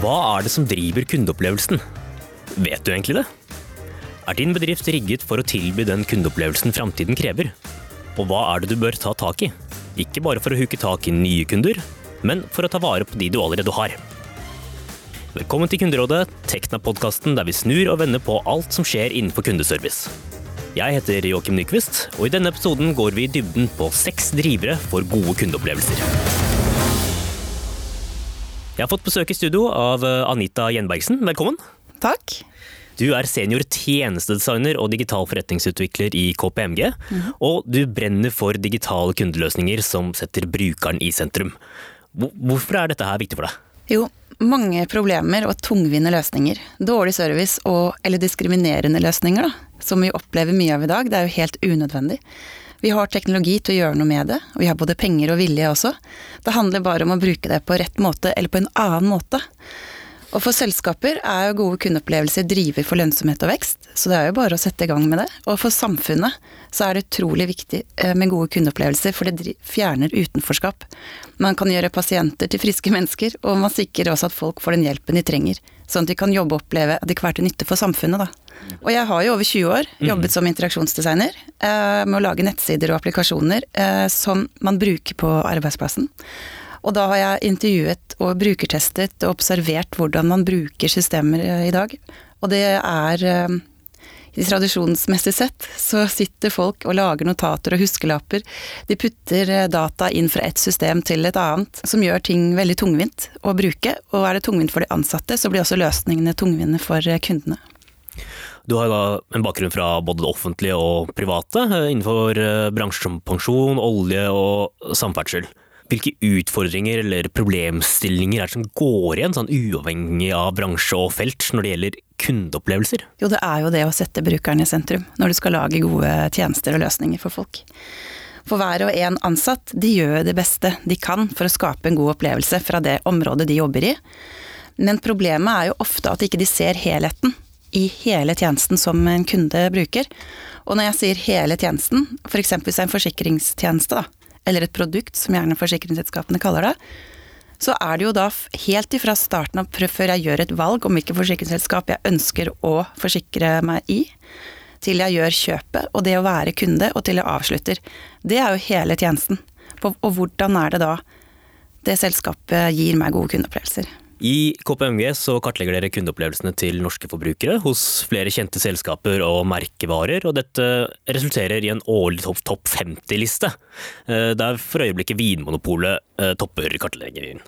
Hva er det som driver kundeopplevelsen? Vet du egentlig det? Er din bedrift rigget for å tilby den kundeopplevelsen framtiden krever? Og hva er det du bør ta tak i? Ikke bare for å huke tak i nye kunder, men for å ta vare på de du allerede har. Velkommen til Kunderådet, Tekna-podkasten der vi snur og vender på alt som skjer innenfor kundeservice. Jeg heter Joakim Nyquist, og i denne episoden går vi i dybden på seks drivere for gode kundeopplevelser. Jeg har fått besøk i studio av Anita Gjenbergsen. Velkommen. Takk. Du er senior tjenestedesigner og digital forretningsutvikler i KPMG. Og du brenner for digitale kundeløsninger som setter brukeren i sentrum. Hvorfor er dette her viktig for deg? Jo, mange problemer og tungvinte løsninger. Dårlig service og eller diskriminerende løsninger, da, som vi opplever mye av i dag. Det er jo helt unødvendig. Vi har teknologi til å gjøre noe med det, og vi har både penger og vilje også. Det handler bare om å bruke det på rett måte, eller på en annen måte. Og for selskaper er jo gode kundeopplevelser driver for lønnsomhet og vekst, så det er jo bare å sette i gang med det. Og for samfunnet så er det utrolig viktig eh, med gode kundeopplevelser, for det fjerner utenforskap. Man kan gjøre pasienter til friske mennesker, og man sikrer også at folk får den hjelpen de trenger. Sånn at de kan jobbe og oppleve at de kan være til nytte for samfunnet, da. Og jeg har jo over 20 år jobbet som interaksjonsdesigner eh, med å lage nettsider og applikasjoner eh, som man bruker på arbeidsplassen. Og da har jeg intervjuet og brukertestet og observert hvordan man bruker systemer eh, i dag. Og det er i Tradisjonsmessig sett så sitter folk og lager notater og huskelapper. De putter eh, data inn fra et system til et annet, som gjør ting veldig tungvint å bruke. Og er det tungvint for de ansatte, så blir også løsningene tungvinte for kundene. Du har da en bakgrunn fra både det offentlige og private, innenfor bransjer som pensjon, olje og samferdsel. Hvilke utfordringer eller problemstillinger er det som går igjen, sånn uavhengig av bransje og felt, når det gjelder kundeopplevelser? Jo, det er jo det å sette brukeren i sentrum, når du skal lage gode tjenester og løsninger for folk. For hver og en ansatt, de gjør det beste de kan for å skape en god opplevelse fra det området de jobber i. Men problemet er jo ofte at ikke de ser helheten i hele tjenesten som en kunde bruker. Og når jeg sier hele tjenesten, f.eks. hvis det er en forsikringstjeneste, da, eller et produkt, som gjerne forsikringsselskapene kaller det, så er det jo da helt ifra starten av før jeg gjør et valg om hvilket forsikringsselskap jeg ønsker å forsikre meg i, til jeg gjør kjøpet, og det å være kunde, og til jeg avslutter. Det er jo hele tjenesten. Og hvordan er det da det selskapet gir meg gode kundeopplevelser? I KPMG så kartlegger dere kundeopplevelsene til norske forbrukere hos flere kjente selskaper og merkevarer, og dette resulterer i en årlig topp top 50-liste, eh, der for øyeblikket Vinmonopolet eh, topper kartleggingen.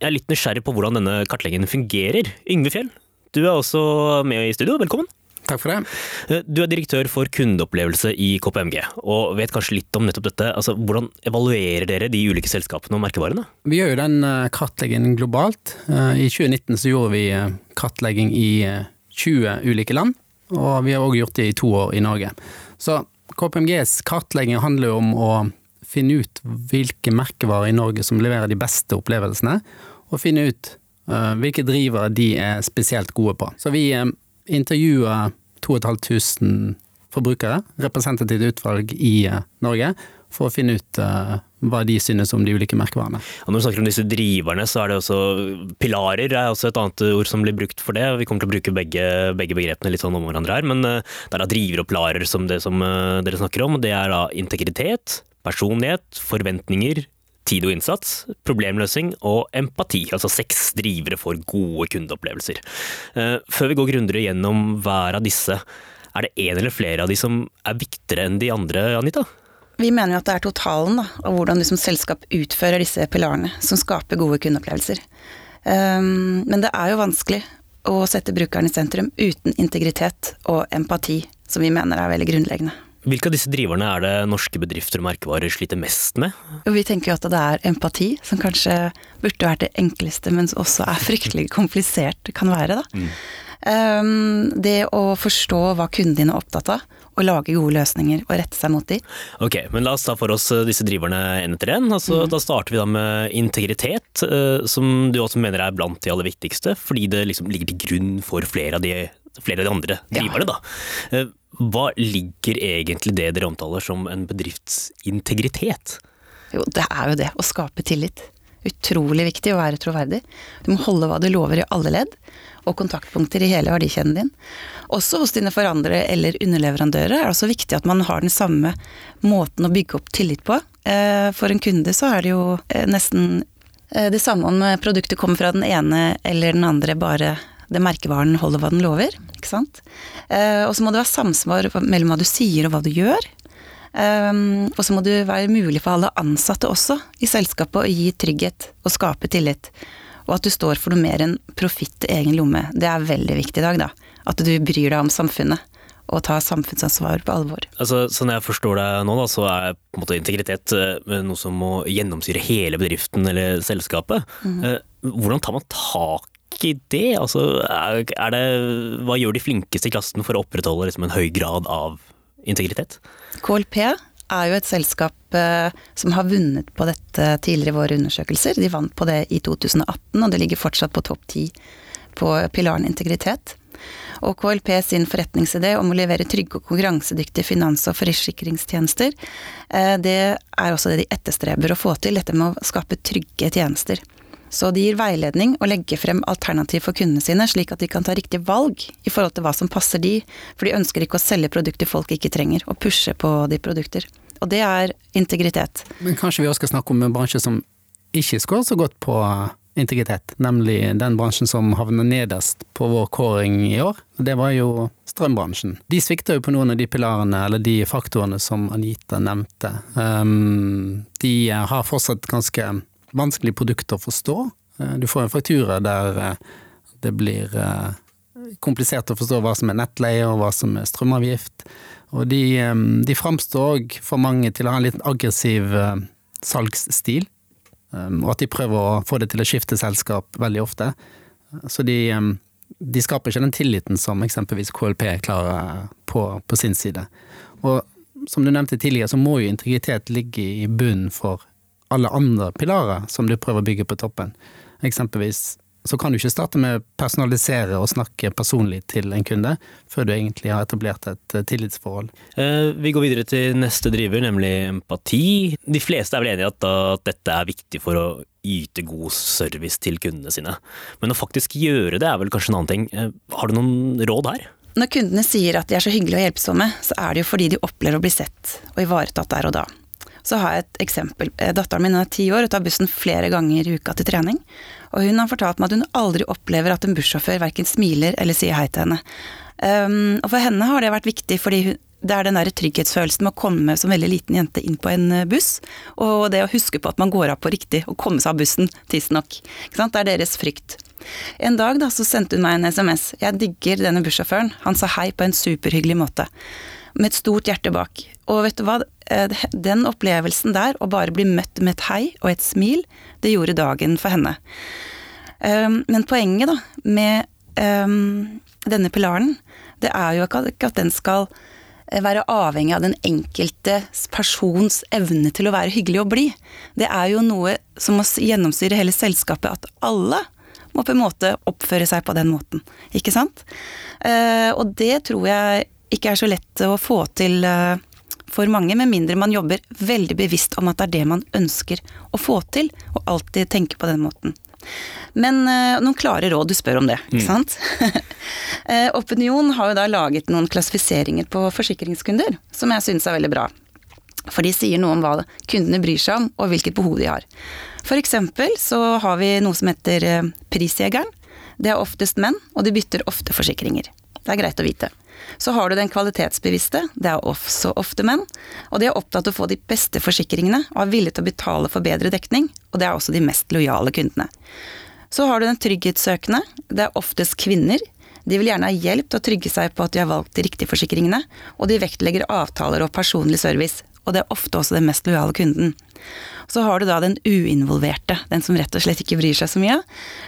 Jeg er litt nysgjerrig på hvordan denne kartleggingen fungerer. Yngve Fjell, du er også med i studio, velkommen. Takk for det. Eh, du er direktør for kundeopplevelse i KPMG, og vet kanskje litt om nettopp dette. Altså, hvordan evaluerer dere de ulike selskapene og merkevarene? Vi gjør jo den eh, kartleggingen globalt. Eh, I 2019 så gjorde vi kartlegging i 20 ulike land, og vi har òg gjort det i to år i Norge. Så KPMGs kartlegging handler jo om å finne ut hvilke merkevarer i Norge som leverer de beste opplevelsene, og finne ut hvilke drivere de er spesielt gode på. Så vi intervjua 2500 forbrukere, representativt utvalg i eh, Norge, for å finne ut uh, hva de synes om de ulike merkevarene. Og når du snakker om disse driverne, så er det også pilarer er også et annet ord som blir brukt for det. Vi kommer til å bruke begge, begge begrepene litt sånn om hverandre her, men uh, det er da driver og pilarer som det som dere snakker om. Det er da integritet, personlighet, forventninger, tid og innsats, problemløsning og empati. Altså seks drivere for gode kundeopplevelser. Eh, før vi går grundigere gjennom hver av disse, er det en eller flere av de som er viktigere enn de andre, Anita? Vi mener jo at det er totalen da, av hvordan du som selskap utfører disse pilarene, som skaper gode kundeopplevelser. Um, men det er jo vanskelig å sette brukeren i sentrum uten integritet og empati, som vi mener er veldig grunnleggende. Hvilke av disse driverne er det norske bedrifter og merkevarer sliter mest med? Vi tenker jo at det er empati, som kanskje burde vært det enkleste, men også er fryktelig komplisert det kan være. Da. Mm. Um, det å forstå hva kunden din er opptatt av, og lage gode løsninger og rette seg mot de. Ok, men la oss ta for oss eh, disse driverne en etter en. Altså, mm. Da starter vi da med integritet, uh, som du også mener er blant de aller viktigste, fordi det liksom ligger til grunn for flere av de, flere av de andre driverne. Ja. da. Uh, hva ligger egentlig det dere omtaler som en bedriftsintegritet? Jo, det er jo det. Å skape tillit. Utrolig viktig å være troverdig. Du må holde hva du lover i alle ledd, og kontaktpunkter i hele verdikjeden din. Også hos dine forandrere eller underleverandører er det også viktig at man har den samme måten å bygge opp tillit på. Eh, for en kunde så er det jo eh, nesten eh, det samme om produktet kommer fra den ene eller den andre, bare det merkevaren holder hva den lover. Ikke sant? Og så må det være samsvar mellom hva du sier og hva du gjør. og så må det være mulig for alle ansatte også i selskapet å gi trygghet og skape tillit og at du står for noe mer enn profitt til egen lomme. Det er veldig viktig i dag, da. At du bryr deg om samfunnet og tar samfunnsansvar på alvor. Altså, sånn jeg forstår deg nå, da, så er på en måte integritet eh, noe som må gjennomsyre hele bedriften eller selskapet. Mm. Hvordan tar man tak i det? Altså, det, hva gjør de flinkeste i klassen for å opprettholde liksom, en høy grad av integritet? KLP er jo et selskap eh, som har vunnet på dette tidligere i våre undersøkelser. De vant på det i 2018, og det ligger fortsatt på topp ti på pilaren integritet. Og KLP sin forretningsidé om å levere trygge og konkurransedyktige finans- og forsikringstjenester, eh, det er også det de etterstreber å få til, dette med å skape trygge tjenester. Så de gir veiledning og legger frem alternativ for kundene sine, slik at de kan ta riktig valg i forhold til hva som passer de, for de ønsker ikke å selge produkter folk ikke trenger, og pushe på de produkter. Og det er integritet. Men kanskje vi også skal snakke om en bransje som ikke skårer så godt på integritet, nemlig den bransjen som havner nederst på vår kåring i år. Det var jo strømbransjen. De svikter jo på noen av de pilarene, eller de faktorene som Anita nevnte. Um, de har fortsatt ganske vanskelig produkt å forstå. Eh, du får en faktura der eh, det blir eh, komplisert å forstå hva som er nettleie og hva som er strømavgift. Og de, de framstår òg for mange til å ha en litt aggressiv salgsstil. Og at de prøver å få det til å skifte selskap veldig ofte. Så de, de skaper ikke den tilliten som eksempelvis KLP klarer på, på sin side. Og som du nevnte tidligere, så må jo integritet ligge i bunnen for alle andre pilarer som du prøver å bygge på toppen. Eksempelvis så kan du ikke starte med å personalisere og snakke personlig til en kunde, før du egentlig har etablert et eh, tillitsforhold. Eh, vi går videre til neste driver, nemlig empati. De fleste er vel enige i at, at dette er viktig for å yte god service til kundene sine. Men å faktisk gjøre det er vel kanskje en annen ting. Eh, har du noen råd her? Når kundene sier at de er så hyggelige og hjelpsomme, så er det jo fordi de opplever å bli sett og ivaretatt der og da. Så har jeg et eksempel. Eh, datteren min er ti år og tar bussen flere ganger i uka til trening. Og hun har fortalt meg at hun aldri opplever at en bussjåfør verken smiler eller sier hei til henne. Um, og for henne har det vært viktig fordi hun, det er den der trygghetsfølelsen med å komme som veldig liten jente inn på en eh, buss, og det å huske på at man går av på riktig og komme seg av bussen tidsnok. Det er deres frykt. En dag da, så sendte hun meg en SMS. Jeg digger denne bussjåføren. Han sa hei på en superhyggelig måte med et stort hjerte bak. Og vet du hva, eh, den opplevelsen der, å bare bli møtt med et hei og et smil, det gjorde dagen for henne. Ehm, men poenget da, med ehm, denne pilaren, det er jo ikke at den skal eh, være avhengig av den enkelte persons evne til å være hyggelig og blid. Det er jo noe som må gjennomsyre hele selskapet, at alle må på en måte oppføre seg på den måten. Ikke sant? Eh, og det tror jeg ikke er så lett å få til eh, for mange, med mindre man jobber veldig bevisst om at det er det man ønsker å få til, og alltid tenker på den måten. Men uh, noen klare råd, du spør om det, ikke mm. sant? uh, Opinion har jo da laget noen klassifiseringer på forsikringskunder, som jeg syns er veldig bra. For de sier noe om hva kundene bryr seg om, og hvilket behov de har. For eksempel så har vi noe som heter uh, Prisjegeren. Det er oftest menn, og de bytter ofte forsikringer. Det er greit å vite. Så har du den kvalitetsbevisste, det er også ofte menn, og de er opptatt av å få de beste forsikringene og er villige til å betale for bedre dekning, og det er også de mest lojale kundene. Så har du den trygghetssøkende, det er oftest kvinner. De vil gjerne ha hjelp til å trygge seg på at de har valgt de riktige forsikringene, og de vektlegger avtaler og personlig service, og det er ofte også den mest lojale kunden. Så har du da den uinvolverte, den som rett og slett ikke bryr seg så mye.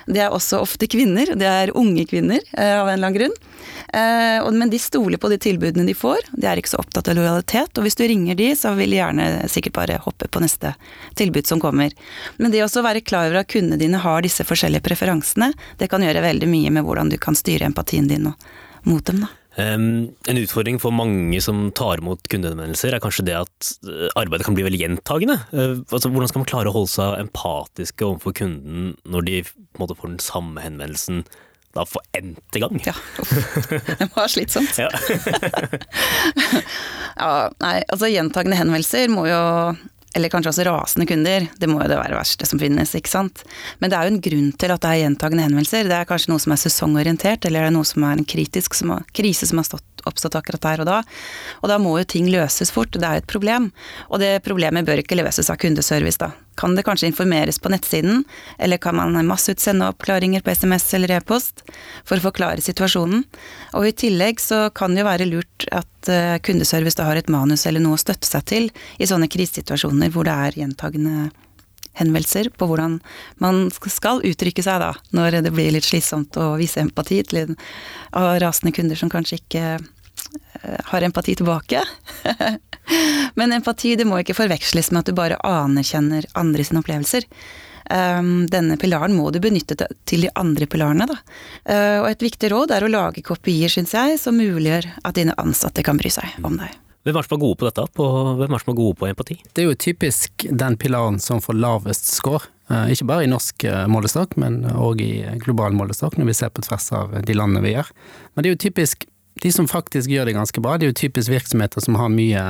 Det er også ofte kvinner, det er unge kvinner eh, av en eller annen grunn. Eh, men de stoler på de tilbudene de får, de er ikke så opptatt av lojalitet. Og hvis du ringer de, så vil de gjerne sikkert bare hoppe på neste tilbud som kommer. Men det å være klar over at kundene dine har disse forskjellige preferansene, det kan gjøre veldig mye med hvordan du kan styre empatien din mot dem, da. En utfordring for mange som tar imot kundehenvendelser, er kanskje det at eh, arbeidet kan bli veldig gjentagende. Uh, altså, hvordan skal man klare å holde seg empatiske overfor kunden når de måte, får den samme henvendelsen da for n-te gang? Ja, det var slitsomt. ja. ja, nei, altså gjentagende henvendelser må jo eller kanskje også rasende kunder, det må jo det være verste som finnes, ikke sant. Men det er jo en grunn til at det er gjentagende henvendelser. Det er kanskje noe som er sesongorientert, eller det er noe som er en kritisk som har, krise som har stått, oppstått akkurat der og da. Og da må jo ting løses fort, det er jo et problem. Og det problemet bør ikke løses av kundeservice, da. Kan det kanskje informeres på nettsiden, eller kan man masseutsende oppklaringer på SMS eller e-post for å forklare situasjonen? Og i tillegg så kan det jo være lurt at eh, kundeservice da har et manus eller noe å støtte seg til i sånne krisesituasjoner hvor det er gjentagende henvendelser på hvordan man skal uttrykke seg da, når det blir litt slitsomt å vise empati til rasende kunder som kanskje ikke eh, har empati tilbake. Men empati det må ikke forveksles med at du bare anerkjenner andre sine opplevelser. Um, denne pilaren må du benytte til de andre pilarene, da. Uh, og et viktig råd er å lage kopier, syns jeg, som muliggjør at dine ansatte kan bry seg om deg. Hvem er som er gode på dette? På, hvem er som er gode på empati? Det er jo typisk den pilaren som får lavest score. Uh, ikke bare i norsk uh, målestokk, men òg i global målestokk, når vi ser på tvers av de landene vi gjør. Men det er jo typisk de som faktisk gjør det ganske bra, det er jo typisk virksomheter som har mye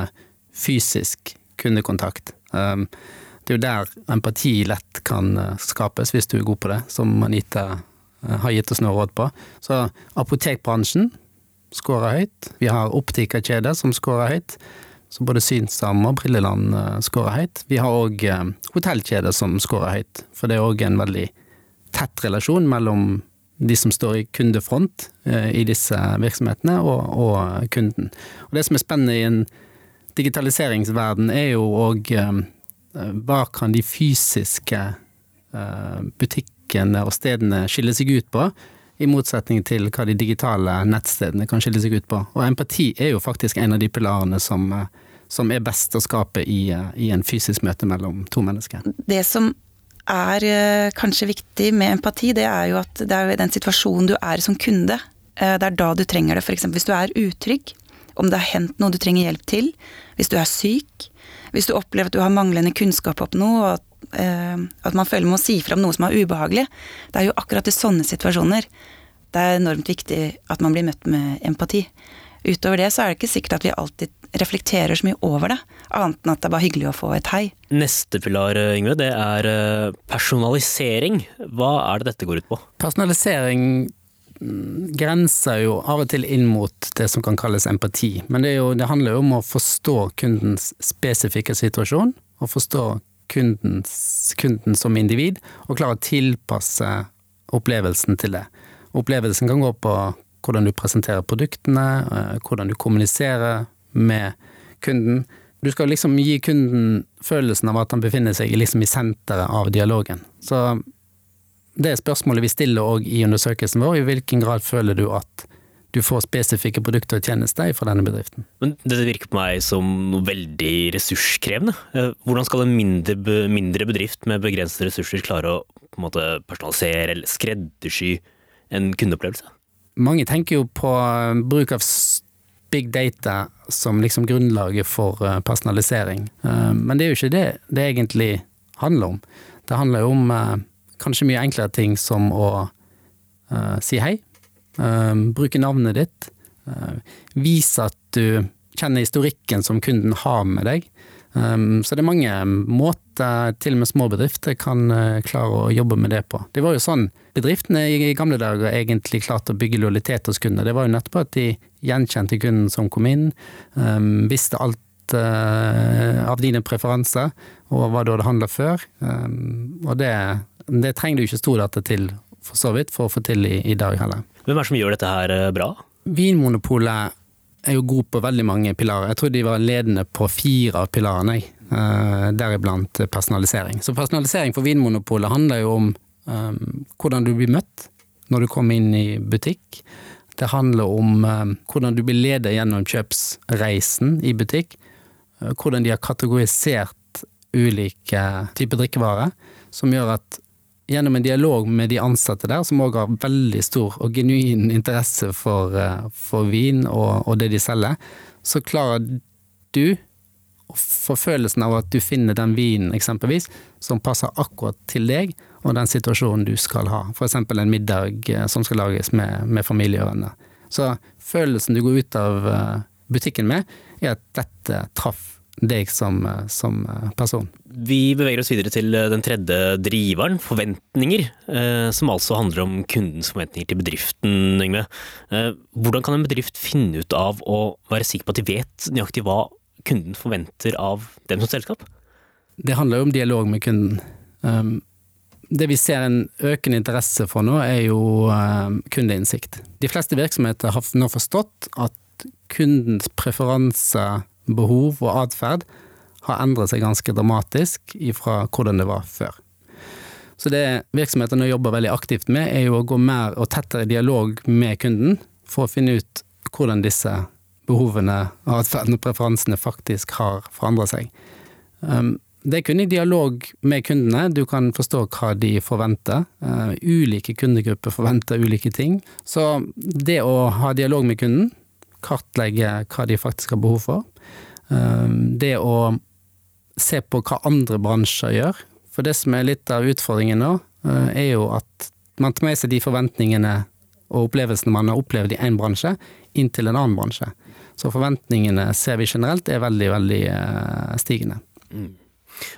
fysisk kundekontakt. Um, det er jo der empati lett kan uh, skapes, hvis du er god på det, som Anita uh, har gitt oss noe råd på. Så apotekbransjen skårer høyt. Vi har optikerkjeder som skårer høyt. Så både Synsam og Brilleland skårer høyt. Vi har òg hotellkjeder som skårer høyt, for det er òg en veldig tett relasjon mellom de som står i kundefront i disse virksomhetene, og, og kunden. Og Det som er spennende i en digitaliseringsverden er jo òg eh, hva kan de fysiske eh, butikkene og stedene skille seg ut på, i motsetning til hva de digitale nettstedene kan skille seg ut på. Og empati er jo faktisk en av de pilarene som, eh, som er best å skape i, i en fysisk møte mellom to mennesker. Det som er kanskje viktig med empati, det er jo at det er den situasjonen du er som kunde. Det er da du trenger det. F.eks. hvis du er utrygg, om det har hendt noe du trenger hjelp til, hvis du er syk, hvis du opplever at du har manglende kunnskap om noe, og at, eh, at man føler med å si fra om noe som er ubehagelig. Det er jo akkurat i sånne situasjoner det er enormt viktig at man blir møtt med empati. Utover det så er det ikke sikkert at vi alltid reflekterer så mye over det, annet enn at det er bare hyggelig å få et hei. Neste pilar, Yngve, det er eh, personalisering. Hva er det dette går ut på? Personalisering grenser jo av og til inn mot det som kan kalles empati, men det, jo, det handler jo om å forstå kundens spesifikke situasjon, og forstå kundens, kunden som individ, og klare å tilpasse opplevelsen til det. Opplevelsen kan gå på hvordan du presenterer produktene, eh, hvordan du kommuniserer med kunden. Du skal liksom gi kunden følelsen av at han befinner seg liksom i senteret av dialogen. Så det er spørsmålet vi stiller òg i undersøkelsen vår. I hvilken grad føler du at du får spesifikke produkter og tjenester fra denne bedriften? Men Dette virker på meg som noe veldig ressurskrevende. Eh, hvordan skal en mindre, mindre bedrift med begrensede ressurser klare å måte, personalisere eller skreddersy en kundeopplevelse? Mange tenker jo på eh, bruk av big data som liksom grunnlaget for eh, personalisering, men det er jo ikke det det egentlig handler om. Det handler jo om kanskje mye enklere ting som å uh, si hei, uh, bruke navnet ditt, uh, vise at du kjenner historikken som kunden har med deg. Um, så det er mange måter til og med små bedrifter kan klare å jobbe med det på. Det var jo sånn bedriftene i, gamle dager egentlig klarte å bygge lojalitet hos kunder. Det var jo nettopp at de gjenkjente kunden som kom inn, um, visste alt av dine preferanser, og hva du hadde handla før. Og det det trenger du ikke stordata til for så vidt for å få til i, i dag heller. Hvem er det som gjør dette her eh, bra? Vinmonopolet er jo god på veldig mange pilarer. Jeg tror de var ledende på fire av pilarene, uh, deriblant personalisering. Så personalisering for Vinmonopolet handler jo om um, hvordan du blir møtt når du kommer inn i butikk. Det handler om um, hvordan du blir ledet gjennom kjøpsreisen i butikk. Uh, hvordan de har kategorisert ulike typer drikkevarer, som gjør at gjennom en dialog med de ansatte der, som òg har veldig stor og genuin interesse for, eh, for vin og, og, det de selger, så klarer du å få følelsen av at du finner den vinen eksempelvis som passer akkurat til deg og den situasjonen du skal ha. F.eks. en middag eh, som skal lages med, med familie og venner. Så følelsen du går ut av eh, butikken med, er at dette traff deg som, eh, som, eh, person. Vi beveger oss videre til eh, den tredje driveren, forventninger, som altså handler om kundens forventninger til bedriften, Yngve. Hvordan kan en bedrift finne ut av å være sikker på at de vet nøyaktig hva kunden forventer av dem som selskap? Det handler jo om dialog med kunden. Um, det vi ser en økende interesse for nå, er jo kundeinnsikt. De fleste virksomheter har nå forstått at kundens preferanse behov og atferd har endret seg ganske dramatisk ifra hvordan det var før. Så det virksomhetene jobber veldig aktivt med, er jo å gå mer og tettere dialog med kunden for å finne ut hvordan disse behovene, atferden og preferansene faktisk har forandret seg. Um, det er kun i dialog med kundene du kan forstå hva de forventer. Uh, ulike kundegrupper forventer ulike ting. Så det å ha dialog med kunden, kartlegge hva de faktisk har behov for, Ehm, det å se på hva andre bransjer gjør. For det som er litt av utfordringen nå, eh, er jo at man tar med seg de forventningene og opplevelsene man har opplevd i én bransje, inn til en annen bransje. Så forventningene ser vi generelt er veldig, veldig eh, stigende. Mm.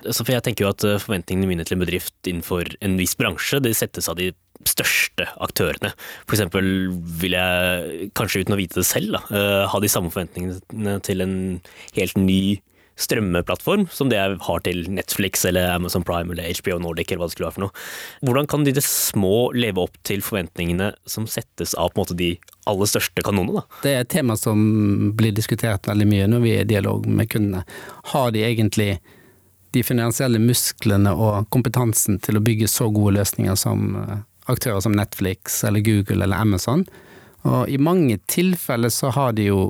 Så for jeg tenker jo at eh, Forventningene mine til en bedrift innenfor en viss bransje, det settes av de største aktørene. Eksempel vil jeg, kanskje uten å vite det selv, da, uh, ha de samme forventningene til en helt ny strømmeplattform som det jeg har til Netflix eller Amazon Prime eller HBO Nordic eller hva det skulle være for noe. Hvordan kan de det små leve opp til forventningene som settes av på en måte de aller største kanonene? Da? Det er et tema som blir diskutert veldig mye når vi er i dialog med kundene. Har de egentlig de finansielle musklene og kompetansen til å bygge så gode løsninger som eh, aktører som Netflix eller Google eller Amazon. Og i mange tilfeller så har de jo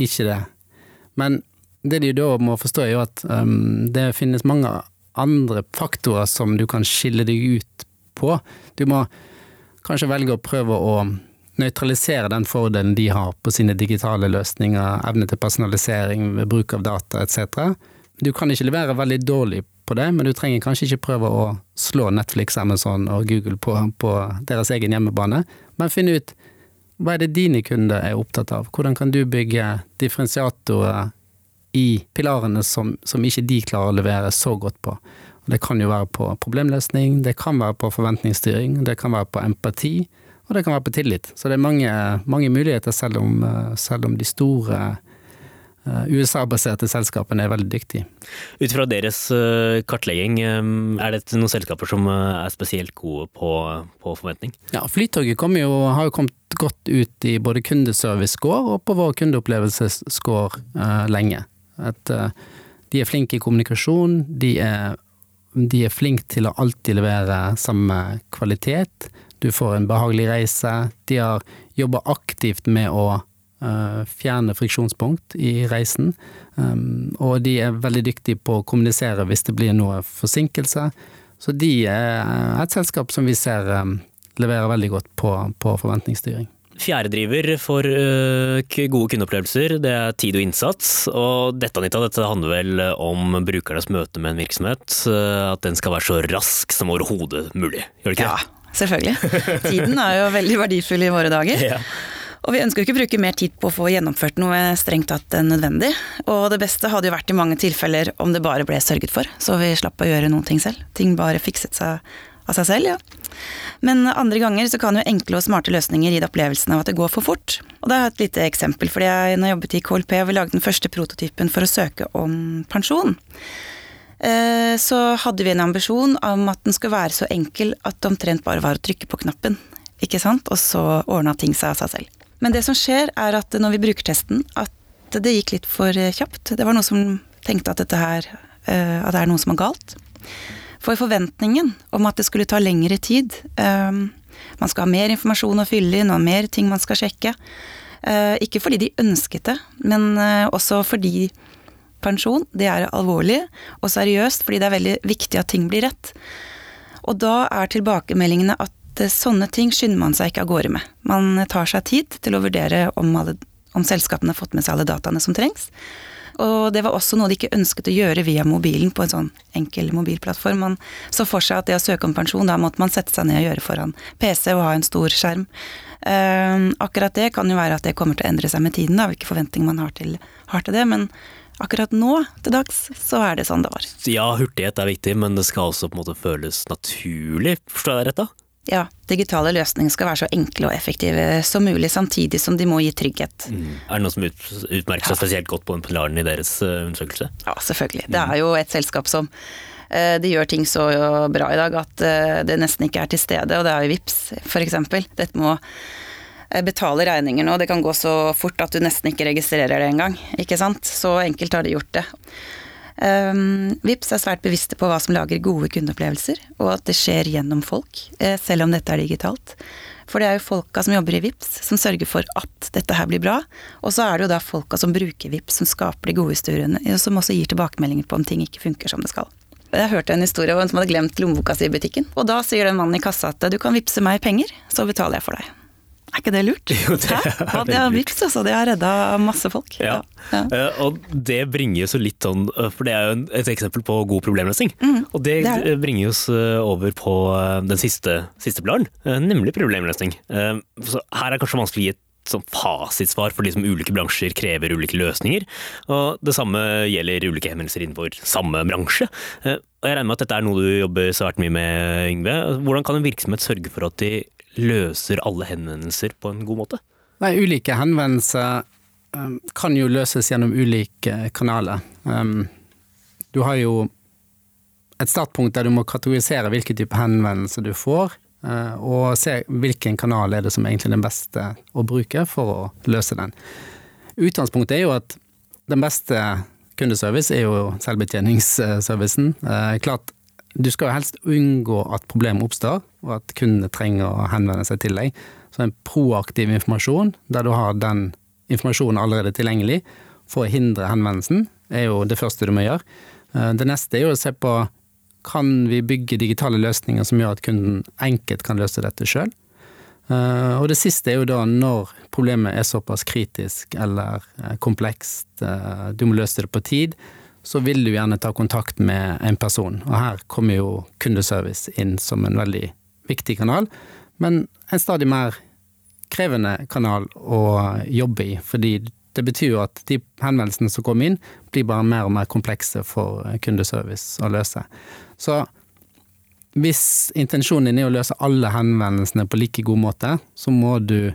ikke det. Men det de da må forstå er jo at um, det finnes mange andre faktorer som du kan skille deg ut på. Du må kanskje velge å prøve å nøytralisere den fordelen de har på sine digitale løsninger, evne til personalisering ved bruk av data etc. Du kan ikke levere veldig dårlig på det, men du trenger kanskje ikke prøve å slå Netflix, Amazon og Google på, på deres egen hjemmebane, men finne ut hva er det dine kunder er opptatt av? Hvordan kan du bygge differensiatorer i pilarene som, som ikke de klarer å levere så godt på? Det kan jo være på problemløsning, det kan være på forventningsstyring, det kan være på empati, og det kan være på tillit. Så det er mange, mange muligheter, selv om, selv om de store Eh, USA-baserte selskapene er veldig dyktige. Ut fra deres eh, kartlegging, eh, er det noen selskaper som er spesielt gode på, på forventning? Ja, Flytoget jo, har jo kommet godt ut i både kundeservice-score og på vår kundeopplevelsesscore uh, lenge. At, uh, de er flinke i kommunikasjon, de er, de er flinke til å alltid levere samme kvalitet. Du får en behagelig reise. De har jobba aktivt med å Eh, fjerne friksjonspunkt i reisen. Og de er veldig dyktige på å kommunisere hvis det blir noe forsinkelse. Så de er et selskap som vi ser leverer veldig godt på, på forventningsstyring. Fjerdedriver for uh, gode kundeopplevelser, det er tid og innsats. Og dette Anita, dette handler vel om brukernes møte med en virksomhet. Uh, at den skal være så rask som overhodet mulig, gjør det ikke? Ja, selvfølgelig. Tiden er jo veldig verdifull i våre dager. Ja. Og vi ønsker jo ikke å bruke mer tid på å få gjennomført noe strengt tatt nødvendig. Og det beste hadde jo vært i mange tilfeller om det bare ble sørget for, så vi slapp å gjøre noen ting selv. Ting bare fikset seg av seg selv, ja. Men andre ganger så kan jo enkle og smarte løsninger gi deg opplevelsen av at det går for fort. Og det er et lite eksempel, fordi jeg når jeg jobbet i KLP og vi lagde den første prototypen for å søke om pensjon. Eh, så hadde vi en ambisjon om at den skulle være så enkel at det omtrent bare var å trykke på knappen. Ikke sant? Og så ordna ting seg av seg selv. Men det som skjer, er at når vi bruker testen, at det gikk litt for eh, kjapt. Det var noen som tenkte at dette her eh, At det er noe som er galt. For forventningen om at det skulle ta lengre tid eh, Man skal ha mer informasjon å fylle inn og mer ting man skal sjekke. Ikke fordi de ønsket det, men også fordi pensjon, det er alvorlig og seriøst fordi det er veldig viktig at ting blir rett. Og da er tilbakemeldingene at eh, sånne ting skynder man seg ikke av gårde med. Man tar seg tid til å vurdere om, alle, om selskapene har fått med seg alle dataene som trengs. Og det var også noe de ikke ønsket å gjøre via mobilen på en sånn enkel mobilplattform. Man så for seg at det å søke om pensjon, da måtte man sette seg ned og gjøre foran PC og ha en stor skjerm. Eh, akkurat det kan jo være at det kommer til å endre seg med tiden, da, hvilke forventninger man har til, har til det. Men akkurat nå til dags, så er det sånn det var. Ja, hurtighet er viktig, men det skal også på en måte føles naturlig, forstår jeg rett da? Ja, digitale løsninger skal være så enkle og effektive som mulig, samtidig som de må gi trygghet. Mm. Er det noe som ut, utmerker seg spesielt godt på den pilaren i deres uh, undersøkelse? Ja, selvfølgelig. Det er jo et selskap som uh, de gjør ting så bra i dag at det nesten ikke er til stede, og det er jo VIPS f.eks. Dette må betale regninger nå, det kan gå så fort at du nesten ikke registrerer det engang. Ikke sant? Så enkelt har de gjort det. Um, Vips er svært bevisste på hva som lager gode kundeopplevelser, og at det skjer gjennom folk, eh, selv om dette er digitalt. For det er jo folka som jobber i Vips som sørger for at dette her blir bra. Og så er det jo da folka som bruker Vips som skaper de gode historiene, og som også gir tilbakemeldinger på om ting ikke funker som det skal. Jeg hørte en historie om en som hadde glemt lommeboka si i butikken. Og da sier den mannen i kassa at du kan vippse meg penger, så betaler jeg for deg. Er ikke det lurt? Jo, det er ja, det er vips, altså. Det har redda masse folk. Ja. ja. Uh, og det bringer oss litt sånn, eh, for det er jo et eksempel på god problemløsning. Mm, og det, det bringer oss eh, over på den siste, siste planen, nemlig problemløsning. Uh, så her er kanskje vanskelig å gi et sånn fasitsvar for de som ulike bransjer krever ulike løsninger. Og det samme gjelder ulike henvendelser innenfor samme bransje. Og jeg regner med at dette er noe du jobber svært mye med, Yngve. Hvordan kan en virksomhet sørge for at de løser alle henvendelser på en god måte? Nei, ulike henvendelser um, kan jo løses gjennom ulike kanaler. Um, du har jo et startpunkt der du må kategorisere hvilke type henvendelser du får, uh, og se hvilken kanal er det som egentlig er den beste å bruke for å løse den. Utgangspunktet er jo at den beste kundeservice er jo selvbetjeningsservicen. Uh, klart du skal helst unngå at problemet oppstår, og at kundene trenger å henvende seg til deg. Så en proaktiv informasjon, der du har den informasjonen allerede tilgjengelig for å hindre henvendelsen, er jo det første du må gjøre. Eh, det neste er jo å se på kan vi bygge digitale løsninger som gjør at kunden enkelt kan løse dette sjøl. Eh, og det siste er jo da når problemet er såpass kritisk eller eh, komplekst, du må løse det på tid, så vil du gjerne ta kontakt med en person. Og her kommer jo kundeservice inn som en veldig viktig kanal, men en stadig mer krevende kanal å jobbe i. Fordi det betyr jo at de henvendelsene som kommer inn, blir bare mer og mer komplekse for kundeservice å løse. Så hvis intensjonen din er å løse alle henvendelsene på like god måte, så må du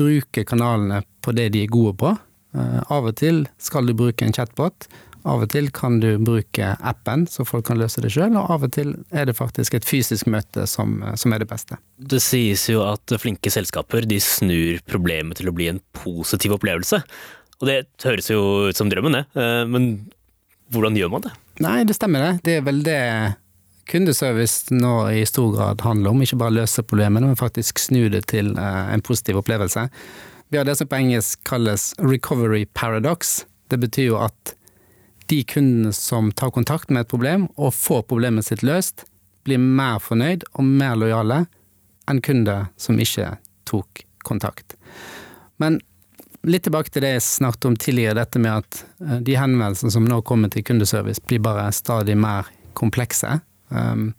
bruke kanalene på det de er gode på. Eh, av og til skal du bruke en chatbot, av og til kan du bruke appen, så folk kan løse det sjøl, og av og til er det faktisk et fysisk møte som, som, er det beste. Det sies jo at flinke selskaper de snur problemet til å bli en positiv opplevelse. Og det høres jo ut som drømmen, det. Eh, men hvordan gjør man det? Nei, det stemmer det. Det er vel det kundeservice nå i stor grad handler om. Ikke bare løse problemene, men faktisk snu det til eh, en positiv opplevelse. Vi har det som på engelsk kalles recovery paradox. Det betyr jo at de kundene som tar kontakt med et problem og får problemet sitt løst, blir mer fornøyd og mer lojale enn kunder som ikke tok kontakt. Men litt tilbake til det jeg snakket om tidligere, dette med at eh, de henvendelsene som nå kommer til kundeservice, blir bare stadig mer komplekse. Um,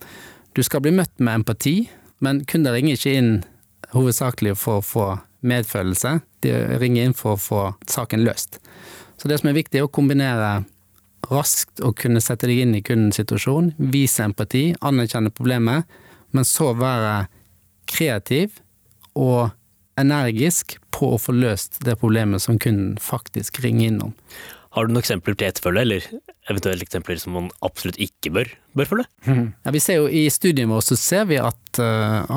du skal bli møtt med empati, men kunder ringer ikke inn hovedsakelig for å få medfølelse, de ringer inn for å få saken løst. Så det som er viktig, er å kombinere raskt å kunne sette deg inn i kundens situasjon, vise empati, anerkjenne problemet, men så være kreativ og energisk på å få løst det problemet som kunden faktisk ringer innom. Har du noen eksempler til etterfølge, eller eventuelle eksempler som man absolutt ikke bør, bør følge? Ja, vi ser jo I studien vår så ser vi at uh,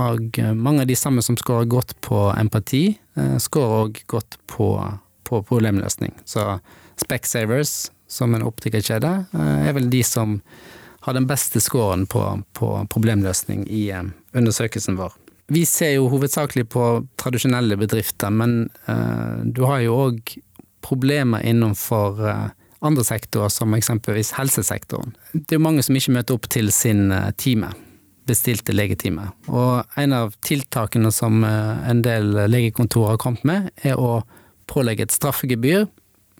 mange av de samme som scorer godt på empati, uh, scorer òg godt på, på problemløsning. Så Specsavers som en optikerkjede, eh, er vel de som har den beste scoren på, på problemløsning i eh, undersøkelsen vår. Vi ser jo hovedsakelig på tradisjonelle bedrifter, men uh, du har jo òg problemer innenfor andre sektorer, som eksempelvis helsesektoren. Det er jo mange som ikke møter opp til sin time. bestilte legetime. Og en av tiltakene som eh, en del legekontorer har kommet med, er å pålegge et straffegebyr,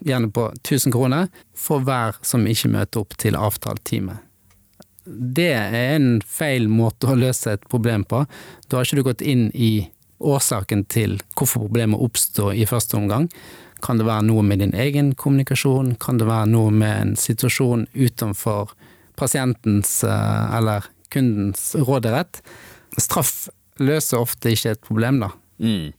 gjerne på 1000 kroner, for hver som ikke møter opp til avtalt time. Det er en feil måte å løse et problem på. Da har ikke du gått inn i årsaken til hvorfor problemet oppstår i første omgang. Kan det være noe med din egen kommunikasjon? Kan det være noe med en situasjon utenfor pasientens eh, eller kundens råderett? Straff løser ofte ikke et problem, da. Mm.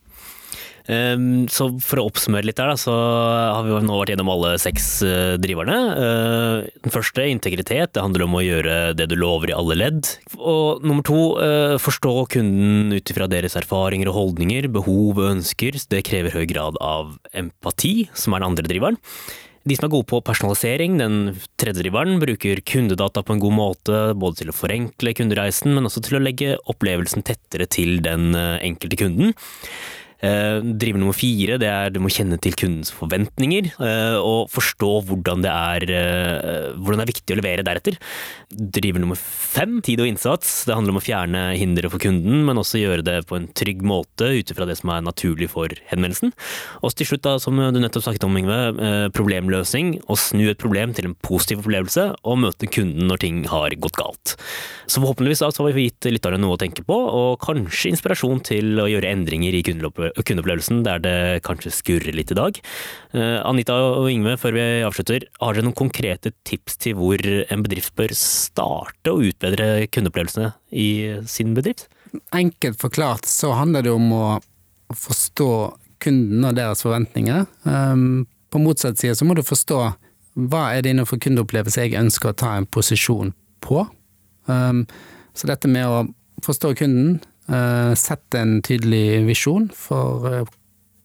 Um, så for å oppsummere litt der, så har vi nå vært gjennom alle seks uh, driverne. Uh, den første, integritet. Det handler om å gjøre det du lover i alle ledd. Og nummer to, uh, forstå kunden ut ifra deres erfaringer og holdninger, behov og ønsker. Det krever høy grad av empati, som er den andre driveren. De som er gode på personalisering, den tredje driveren, bruker kundedata på en god måte, både til å forenkle kundereisen, men også til å legge opplevelsen tettere til den enkelte kunden. Eh, driver nummer fire det er du må kjenne til kundens forventninger eh, og forstå hvordan det er, eh, hvordan det er viktig å levere deretter. Driver nummer fem, tid og innsats. Det handler om å fjerne hindre for kunden, men også gjøre det på en trygg måte ut ifra det som er naturlig for henvendelsen. Og til slutt, da, som du nettopp snakket om, Yngve, problemløsning. Å snu et problem til en positiv opplevelse og møte kunden når ting har gått galt. Så forhåpentligvis da, så har vi gitt lytterne noe å tenke på, og kanskje inspirasjon til å gjøre endringer i kundeløpet kundeopplevelsen der det kanskje skurrer litt i dag. Eh, Anita og Ingve, før vi avslutter, har dere noen konkrete tips til hvor en bedrift bør starte å utbedre kundeopplevelsene i sin bedrift? Enkelt forklart så handler det om å forstå kunden og deres forventninger. Ehm, på motsatt side så må du forstå hva er det innenfor kundeopplevelse jeg ønsker å ta en posisjon på. Ehm, så dette med å forstå kunden, Eh, sett en tydelig visjon for eh,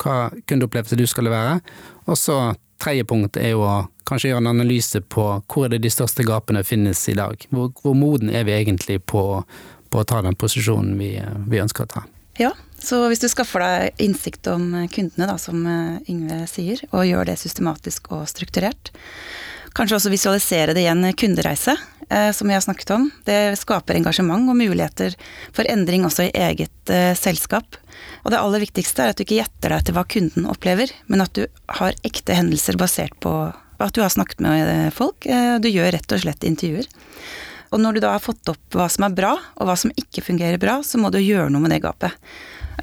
hva kundeopplevelse du skal levere. Og så tredje punkt er jo å kanskje gjøre en analyse på hvor er det de største gapene finnes i dag. Hvor, hvor moden er vi egentlig på, på, å ta den posisjonen vi, vi, ønsker å ta. Ja, så hvis du skaffer deg innsikt om kundene, da, som Yngve sier, og gjør det systematisk og strukturert, Kanskje også visualisere det i en kundereise, eh, som vi har snakket om. Det skaper engasjement og muligheter for endring også i eget eh, selskap. Og det aller viktigste er at du ikke gjetter deg til hva kunden opplever, men at du har ekte hendelser basert på at du har snakket med eh, folk. Du gjør rett og slett intervjuer. Og når du da har fått opp hva som er bra, og hva som ikke fungerer bra, så må du gjøre noe med det gapet.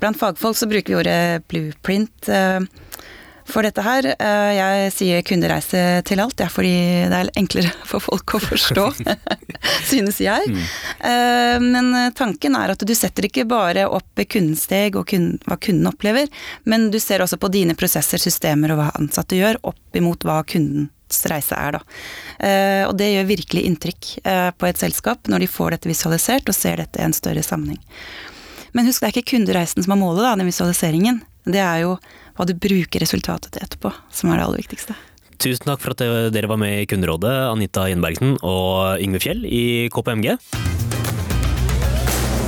Blant fagfolk så bruker vi ordet blueprint. For dette her. Eh, jeg sier kundereise til alt, ja, fordi det er enklere for folk å forstå, synes jeg. Mm. Eh, men tanken er at du setter ikke bare opp kundens steg og kunden, hva kunden opplever, men du ser også på dine prosesser, systemer og hva ansatte gjør, opp imot hva kundens reise er, da. Eh, og det gjør virkelig inntrykk på et selskap når de får dette visualisert og ser dette i en større sammenheng. Men husk, det er ikke kundereisen som er målet, da, den visualiseringen. Det er jo hva du bruker resultatet til etterpå, som er det aller viktigste. Tusen takk for at dere var med i Kunderådet, Anita Gjenbergsen og Yngve Fjell i KPMG.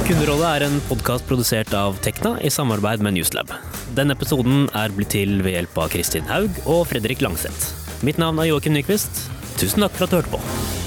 Kunderådet er en podkast produsert av Tekna i samarbeid med Newslab. Denne episoden er blitt til ved hjelp av Kristin Haug og Fredrik Langseth. Mitt navn er Joakim Nyquist. Tusen takk for at du hørte på.